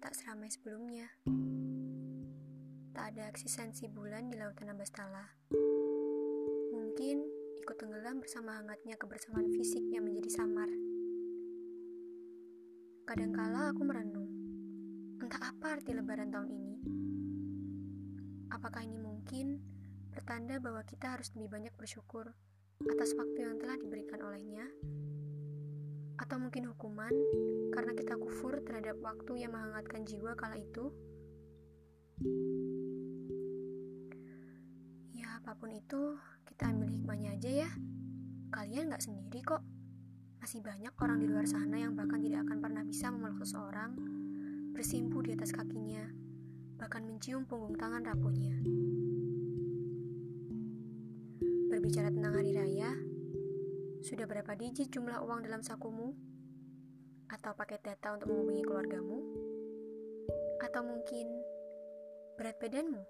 tak seramai sebelumnya. Tak ada eksistensi bulan di lautan Abastala. Mungkin ikut tenggelam bersama hangatnya kebersamaan fisik yang menjadi samar. Kadangkala aku merenung, entah apa arti lebaran tahun ini. Apakah ini mungkin pertanda bahwa kita harus lebih banyak bersyukur atas waktu yang telah diberikan olehnya atau mungkin hukuman karena kita kufur terhadap waktu yang menghangatkan jiwa kala itu? Ya, apa pun itu, kita ambil hikmahnya aja ya. Kalian gak sendiri kok. Masih banyak orang di luar sana yang bahkan tidak akan pernah bisa memeluk seseorang, bersimpu di atas kakinya, bahkan mencium punggung tangan rapuhnya. Berbicara tentang hari raya, sudah berapa digit jumlah uang dalam sakumu? Atau paket data untuk menghubungi keluargamu? Atau mungkin berat badanmu?